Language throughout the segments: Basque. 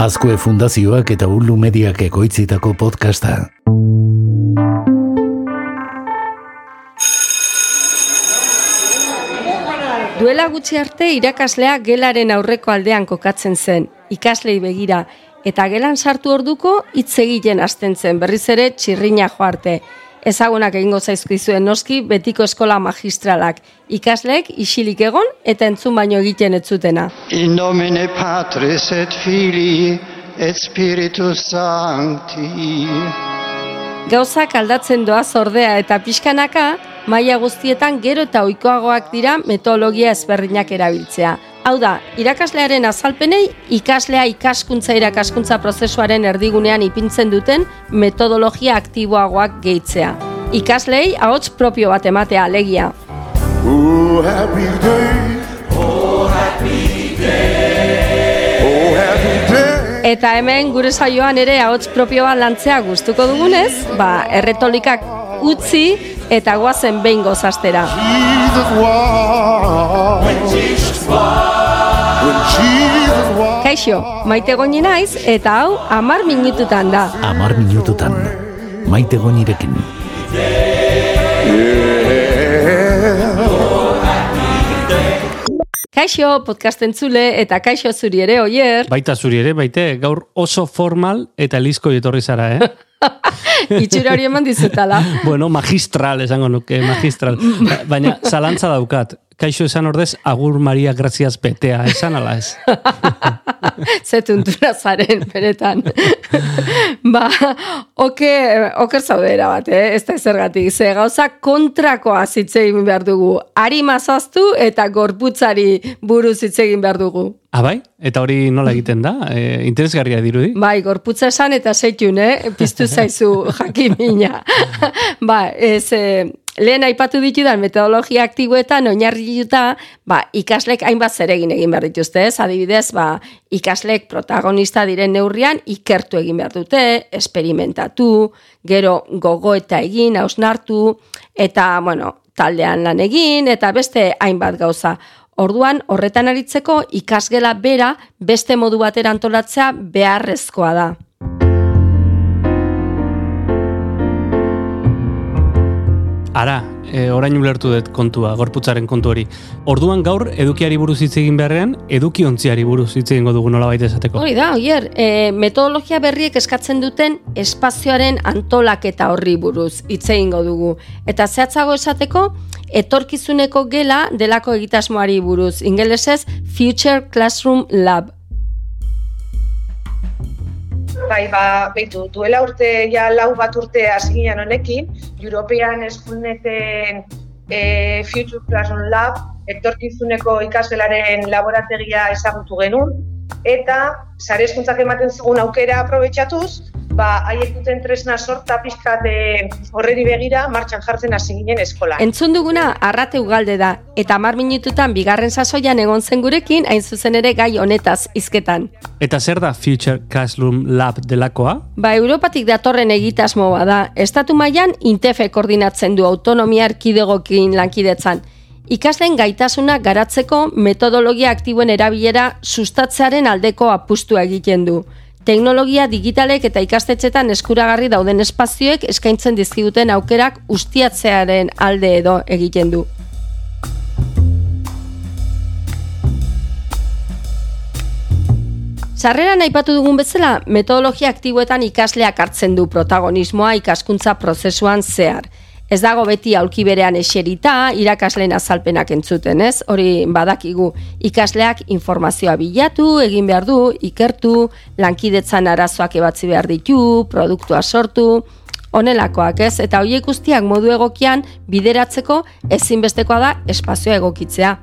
Azkue Fundazioak eta Ulu Mediak ekoitzitako podcasta. Duela gutxi arte irakaslea gelaren aurreko aldean kokatzen zen, ikaslei begira, eta gelan sartu orduko hitz egiten hasten zen, berriz ere txirrina joarte. Ezagunak egingo zaizkizuen noski betiko eskola magistralak, ikasleek isilik egon eta entzun baino egiten ez zutena. In nomine Patris et Filii et Spiritus Sancti. Gauzak aldatzen doa zordea eta pixkanaka, maila guztietan gero eta ohikoagoak dira metodologia ezberdinak erabiltzea. Hau da, irakaslearen azalpenei ikaslea ikaskuntza irakaskuntza prozesuaren erdigunean ipintzen duten metodologia aktiboagoak gehitzea. Ikaslei ahots propio bat ematea alegia. Oh, happy day. Oh, happy day. Oh, happy day. Eta hemen gure saioan ere ahots propioa lantzea gustuko dugunez, ba, erretolikak utzi eta goazen behin gozastera. Kaixo, maite goni naiz eta hau amar minututan da. Amar minututan. Maite gonirekin. Kaixo, podcast entzule eta kaixo zuri ere, oier. Baita zuri ere, baite, gaur oso formal eta elizko etorri zara, eh? Itxura hori eman dizutala. bueno, magistral, esango nuke, magistral. Ba- Baina, zalantza daukat. Kaixo esan ordez, agur Maria Graziaz betea, esan ala ez. Ze tuntura zaren, beretan. ba, oke, oker zaudera bat, eh? ez da zergatik. Ze gauza kontrakoa zitzegin behar dugu. Ari mazaztu eta gorputzari buruz zitzegin behar dugu. Abai? Ah, Eta hori nola egiten da? E, interesgarria dirudi? Bai, gorputza esan eta seitun, eh? Piztu zaizu jakimina. ba, ez, eh, lehen aipatu ditudan metodologia aktiboetan oinarrituta, ba, ikaslek hainbat zeregin egin behar dituzte, ez? Adibidez, ba, ikaslek protagonista diren neurrian ikertu egin behar dute, esperimentatu, gero gogo eta egin, hausnartu, eta, bueno, taldean lan egin, eta beste hainbat gauza. Orduan, horretan aritzeko ikasgela bera beste modu batera antolatzea beharrezkoa da. Ara, e, orain ulertu dut kontua, gorputzaren kontu hori. Orduan gaur, edukiari buruz hitz egin beharrean, edukiontziari buruz hitz egingo dugu nola baita esateko. Hori da, oier, e, metodologia berriek eskatzen duten espazioaren antolaketa horri buruz hitz egingo dugu. Eta zehatzago esateko, etorkizuneko gela delako egitasmoari buruz, ingelesez Future Classroom Lab. Bai, ba, beitu, duela urte, ja lau bat urte hasi honekin, European Schoolneten e, Future Classroom Lab, etorkizuneko ikasgelaren laborategia ezagutu genuen, eta sare hezkuntzak ematen zigun aukera aprobetxatuz, ba, haiek duten tresna sorta pixkat e, horreri begira martxan jartzen hasi ginen eskola. Entzun duguna arrate ugalde da, eta mar minututan bigarren sasoian egon zen gurekin, hain zuzen ere gai honetaz izketan. Eta zer da Future Classroom Lab delakoa? Ba, Europatik datorren egitasmo da. Estatu mailan Intefe koordinatzen du autonomia erkidegokin lankidetzan. Ikasleen gaitasuna garatzeko metodologia aktiboen erabilera sustatzearen aldeko apustua egiten du. Teknologia digitalek eta ikastetxetan eskuragarri dauden espazioek eskaintzen dizkiguten aukerak ustiatzearen alde edo egiten du. Sarreran aipatu dugun bezala, metodologia aktiboetan ikasleak hartzen du protagonismoa ikaskuntza prozesuan zehar. Ez dago beti aulki berean eserita, irakasleen azalpenak entzuten, ez? Hori badakigu ikasleak informazioa bilatu, egin behar du, ikertu, lankidetzan arazoak ebatzi behar ditu, produktua sortu, honelakoak, ez? Eta horiek guztiak modu egokian bideratzeko ezinbestekoa da espazioa egokitzea.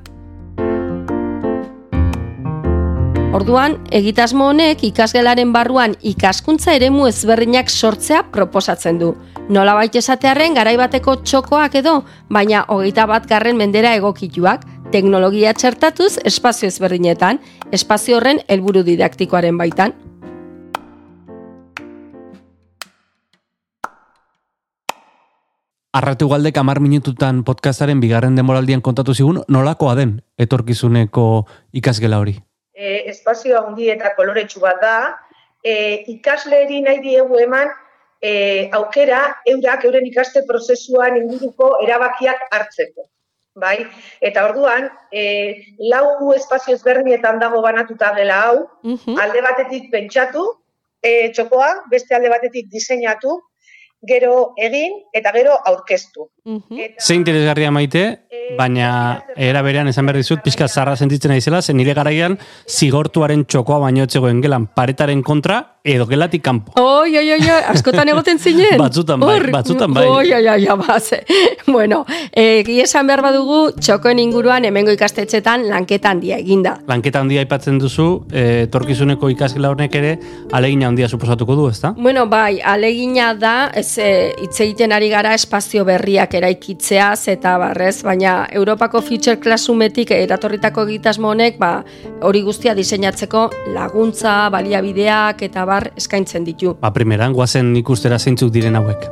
Orduan, egitasmo honek ikasgelaren barruan ikaskuntza eremu ezberdinak sortzea proposatzen du. Nolabait esatearren garaibateko txokoak edo, baina hogeita bat garren mendera egokituak, teknologia txertatuz espazio ezberdinetan, espazio horren helburu didaktikoaren baitan. Arratu galdek amar minututan podcastaren bigarren demoraldian kontatu zigun, nolakoa den etorkizuneko ikasgela hori? E, espazio handi eta koloretsu bat da, e, ikasleri nahi diegu eman e, aukera eurak euren ikaste prozesuan inguruko erabakiak hartzeko. Bai, eta orduan, e, lau espazio ezberdinetan dago banatuta gela hau, Mhm. alde batetik pentsatu, e, txokoa, beste alde batetik diseinatu, gero egin eta gero aurkeztu. Mhm. Eta, Ze interesgarria maite, baina era berean esan behar dizut, pixka zarra sentitzen naizela, zen nire garaian zigortuaren txokoa baino etzegoen gelan paretaren kontra edo gelatik kanpo. Oi, oi, oi, askotan egoten zinen. Batzutan bai, batzutan bai. Oi, oi, oi, baze. Bueno, egi esan behar badugu, txokoen inguruan hemengo ikastetxetan lanketa handia eginda. Lanketa handia aipatzen duzu, eh, etorkizuneko ikasgela honek ere alegina handia suposatuko du, ezta? Bueno, bai, alegina da, ez e, hitz egiten ari gara espazio berriak eraikitzeaz eta barrez, baina Europako Future Classroometik eratorritako egitasmo honek, ba, hori guztia diseinatzeko laguntza, baliabideak eta bar eskaintzen ditu. Ba, primeran, guazen ikustera zeintzuk diren hauek.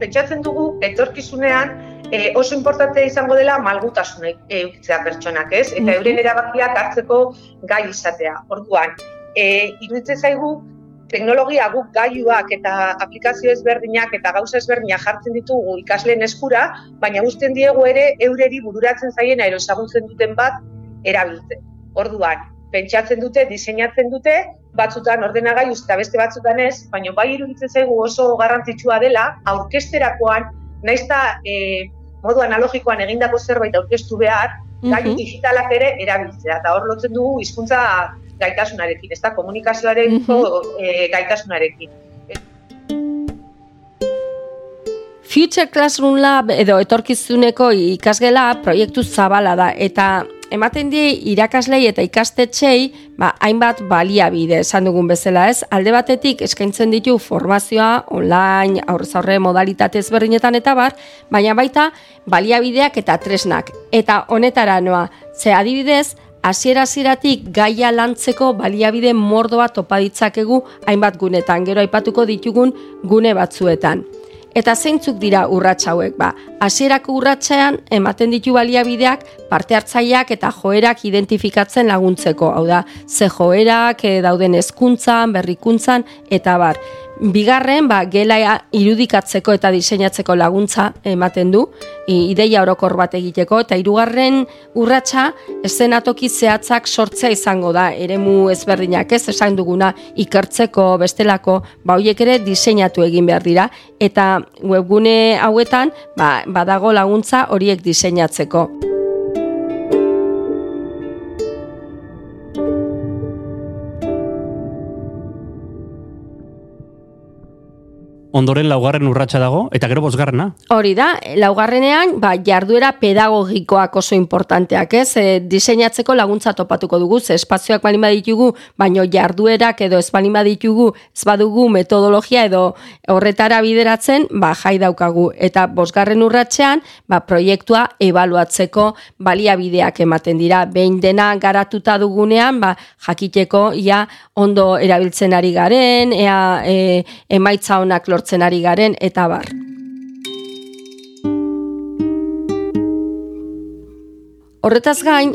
pentsatzen dugu etorkizunean e, oso importantea izango dela malgutasuna eukitzea pertsonak, ez? Eta euren erabakiak hartzeko gai izatea. Orduan, e, iruditzen zaigu teknologia guk gailuak eta aplikazio ezberdinak eta gauza ezberdinak jartzen ditugu ikasleen eskura, baina uzten diegu ere eureri bururatzen zaiena ero ezagutzen duten bat erabiltzen. Orduan, pentsatzen dute, diseinatzen dute, batzutan ordenagailu eta beste batzutan ez, baina bai iruditzen zaigu oso garrantzitsua dela aurkesterakoan, naiz eta e, modu analogikoan egindako zerbait aurkeztu behar, gailu Mhm. digitalak ere erabiltzea. Eta hor lotzen dugu hizkuntza gaitasunarekin, ez da komunikazioareko e, gaitasunarekin. Future Classroom Lab edo etorkizuneko ikasgela proiektu zabala da eta ematen die irakaslei eta ikastetxei ba, hainbat baliabide esan dugun bezala ez. Alde batetik eskaintzen ditu formazioa online, aurrez aurre modalitate ezberdinetan eta bar, baina baita baliabideak eta tresnak. Eta honetara noa, ze adibidez, hasiera hasieratik gaia lantzeko baliabide mordoa topa ditzakegu hainbat gunetan, gero aipatuko ditugun gune batzuetan. Eta zeintzuk dira urrats hauek ba? Hasierako urratsean ematen ditu baliabideak parte hartzaileak eta joerak identifikatzen laguntzeko, hau da, ze joerak eh, dauden hezkuntzan, berrikuntzan eta bar. Bigarren, ba, gela irudikatzeko eta diseinatzeko laguntza ematen du, ideia orokor bat egiteko, eta hirugarren urratsa eszenatoki zehatzak sortzea izango da, eremu ezberdinak ez, esan duguna ikertzeko, bestelako, ba, hoiek ere diseinatu egin behar dira, eta webgune hauetan, ba, badago laguntza horiek diseinatzeko. Ondoren laugarren urratsa dago, eta gero bosgarrena. Hori da, laugarrenean, ba, jarduera pedagogikoak oso importanteak, ez? E, diseinatzeko laguntza topatuko dugu, ze espazioak balin baditugu, baino jarduerak edo ez balin baditugu, ez badugu metodologia edo horretara bideratzen, ba, jai daukagu. Eta bosgarren urratsean, ba, proiektua ebaluatzeko baliabideak ematen dira. Behin dena garatuta dugunean, ba, jakiteko ia ondo erabiltzen ari garen, ea e, emaitza onak lortzen ari garen, eta bar. Horretaz gain,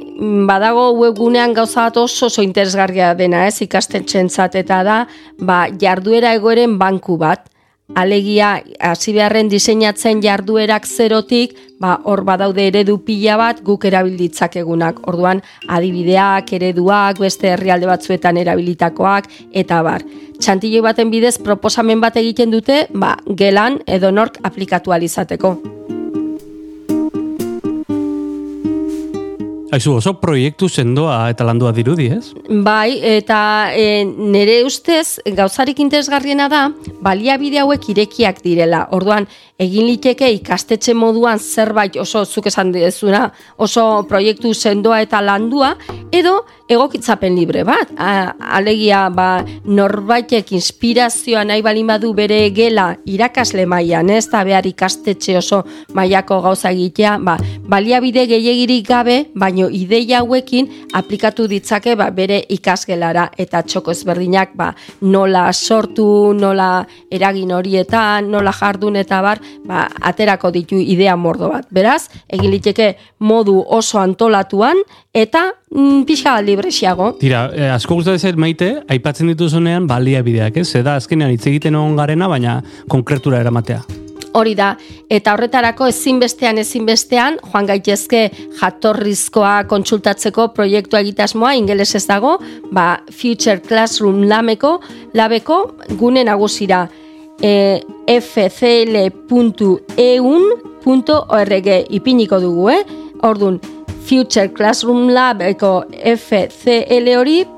badago webgunean gauza bat oso oso interesgarria dena, ez ikastetxentzat eta da, ba, jarduera egoeren banku bat. Alegia, hasi beharren diseinatzen jarduerak zerotik, ba, hor badaude eredu pila bat guk erabilditzakegunak. Orduan, adibideak, ereduak, beste herrialde batzuetan erabilitakoak, eta bar. Txantilloi baten bidez proposamen bat egiten dute, ba, gelan edo nork aplikatu alizateko. Aizu, oso proiektu sendoa eta landua dirudi, ez? Bai, eta e, nire ustez gauzarik interesgarriena da baliabide hauek irekiak direla. Orduan, egin liteke ikastetxe moduan zerbait oso zuk esan dezuna, oso proiektu sendoa eta landua, edo egokitzapen libre bat. A, alegia, ba, norbaitek inspirazioa nahi balin badu bere gela irakasle mailan, ez da behar ikastetxe oso mailako gauza egitea, ba, baliabide gehiagirik gabe, baino ideia hauekin aplikatu ditzake ba, bere ikasgelara eta txoko ezberdinak ba, nola sortu, nola eragin horietan, nola jardun eta bar, ba, aterako ditu idea mordo bat. Beraz, egin liteke modu oso antolatuan eta mm, pixa libresiago. Tira, eh, asko gustatzen zait maite, aipatzen dituzunean baliabideak, ez? Eda azkenean hitz egiten egon garena, baina konkretura eramatea. Hori da, eta horretarako ezinbestean ezinbestean, joan gaitezke jatorrizkoa kontsultatzeko proiektua egitasmoa ingelesez dago, ba, Future Classroom lameko, labeko gune nagusira e, fcl.eun.org ipiniko dugu, eh? Ordun, Future Classroom Labeko fcl hori.eun.org.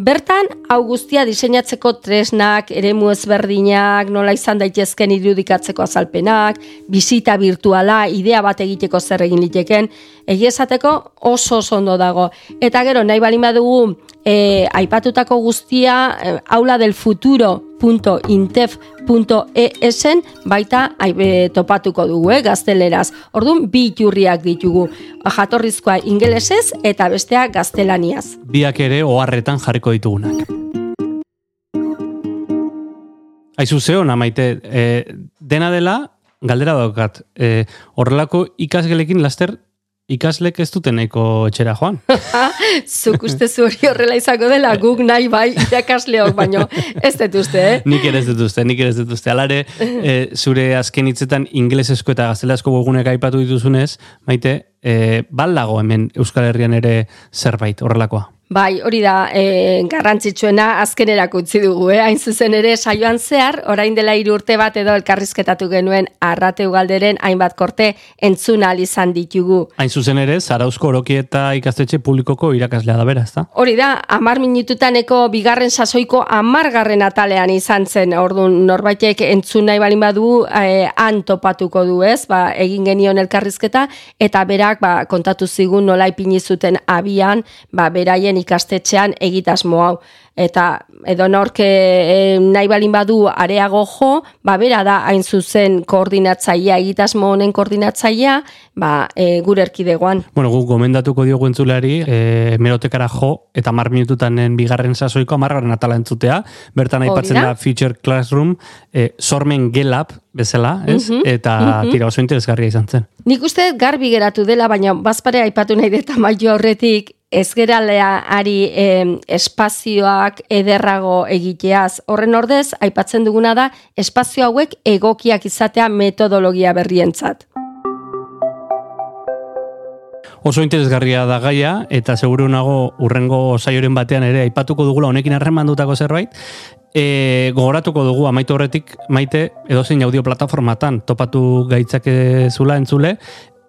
Bertan, hau guztia diseinatzeko tresnak, eremu ezberdinak, nola izan daitezken irudikatzeko azalpenak, bizita virtuala, idea bat egiteko zer egin liteken, egiesateko oso oso ondo dago. Eta gero, nahi balin badugu, e, aipatutako guztia, e, aula del futuro www.intef.esen baita aibe topatuko dugu, eh, gazteleraz. Orduan, bi iturriak ditugu. Jatorrizkoa ingelesez eta bestea gaztelaniaz. Biak ere oharretan jarriko ditugunak. Aizu zeo, maite, e, dena dela, galdera daukat, e, horrelako ikasgelekin laster ikaslek ez duten nahiko etxera joan. Zuk uste zu hori horrela izango dela, guk nahi bai irakasleok, baino ez dut uste, eh? nik ere ez dut uste, nik ere ez dut uste. Alare, e, zure azken hitzetan ingelesezko eta gaztelazko gogunek aipatu dituzunez, maite, e, baldago hemen Euskal Herrian ere zerbait horrelakoa. Bai, hori da, e, garrantzitsuena azkenerako utzi dugu, eh? hain zuzen ere saioan zehar, orain dela hiru urte bat edo elkarrizketatu genuen arrate ugalderen hainbat korte entzuna izan ditugu. Hain zuzen ere, zarauzko oroki eta ikastetxe publikoko irakaslea da bera, ezta? Hori da, amar minututaneko bigarren sasoiko amargarren atalean izan zen, orduan norbaitek entzun nahi balin badu e, han topatuko du ez, ba, egin genion elkarrizketa, eta berak ba, kontatu zigun nola ipini zuten abian, ba, beraien ikastetxean egitasmo hau. Eta edo norke e, nahi balin badu areago jo, ba bera da hain zuzen koordinatzailea, egitasmo honen koordinatzailea, ba e, gure erkidegoan. Bueno, guk gomendatuko diogu entzulari, e, merotekara jo, eta mar minututanen bigarren sasoiko amargarren atala entzutea, bertan aipatzen da Future Classroom, e, sormen gelap, bezala, ez? Mhm, eta mhm. tira oso interesgarria izan zen. Nik uste garbi geratu dela, baina bazpare aipatu nahi deta maio horretik, ez ari espazioak ederrago egiteaz. Horren ordez, aipatzen duguna da, espazio hauek egokiak izatea metodologia berrientzat. Oso interesgarria da gaia, eta seguru nago urrengo saioren batean ere aipatuko dugula honekin harremandutako zerbait, E, gogoratuko dugu amaitu horretik maite edozein audio plataformatan topatu gaitzake zula entzule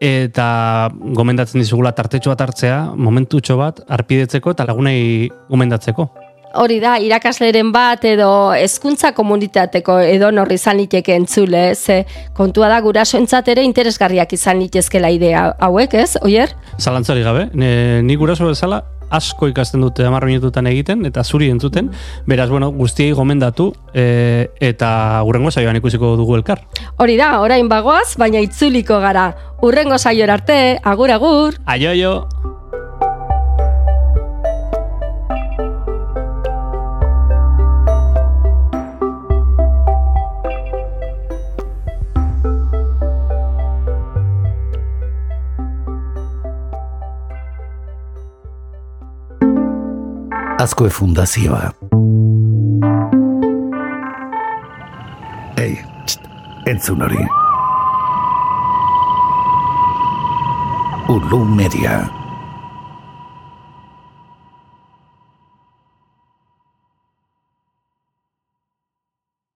eta gomendatzen dizugula tartetxo bat hartzea, momentutxo bat, arpidetzeko eta lagunei gomendatzeko. Hori da, irakasleren bat edo hezkuntza komunitateko edo norri izan liteke entzule, ze kontua da gurasoentzat ere interesgarriak izan litezkela idea hauek, ez, oier? Zalantzari gabe, ni guraso bezala asko ikasten dute hamar minututan egiten eta zuri entzuten, beraz, bueno, guztiei gomendatu e, eta urrengo saioan ikusiko dugu elkar. Hori da, orain bagoaz, baina itzuliko gara. Urrengo saioar arte, agur agur! Aio, aio! Azkoe Fundazioa. Ei, txt, entzun hori. Ulu Media.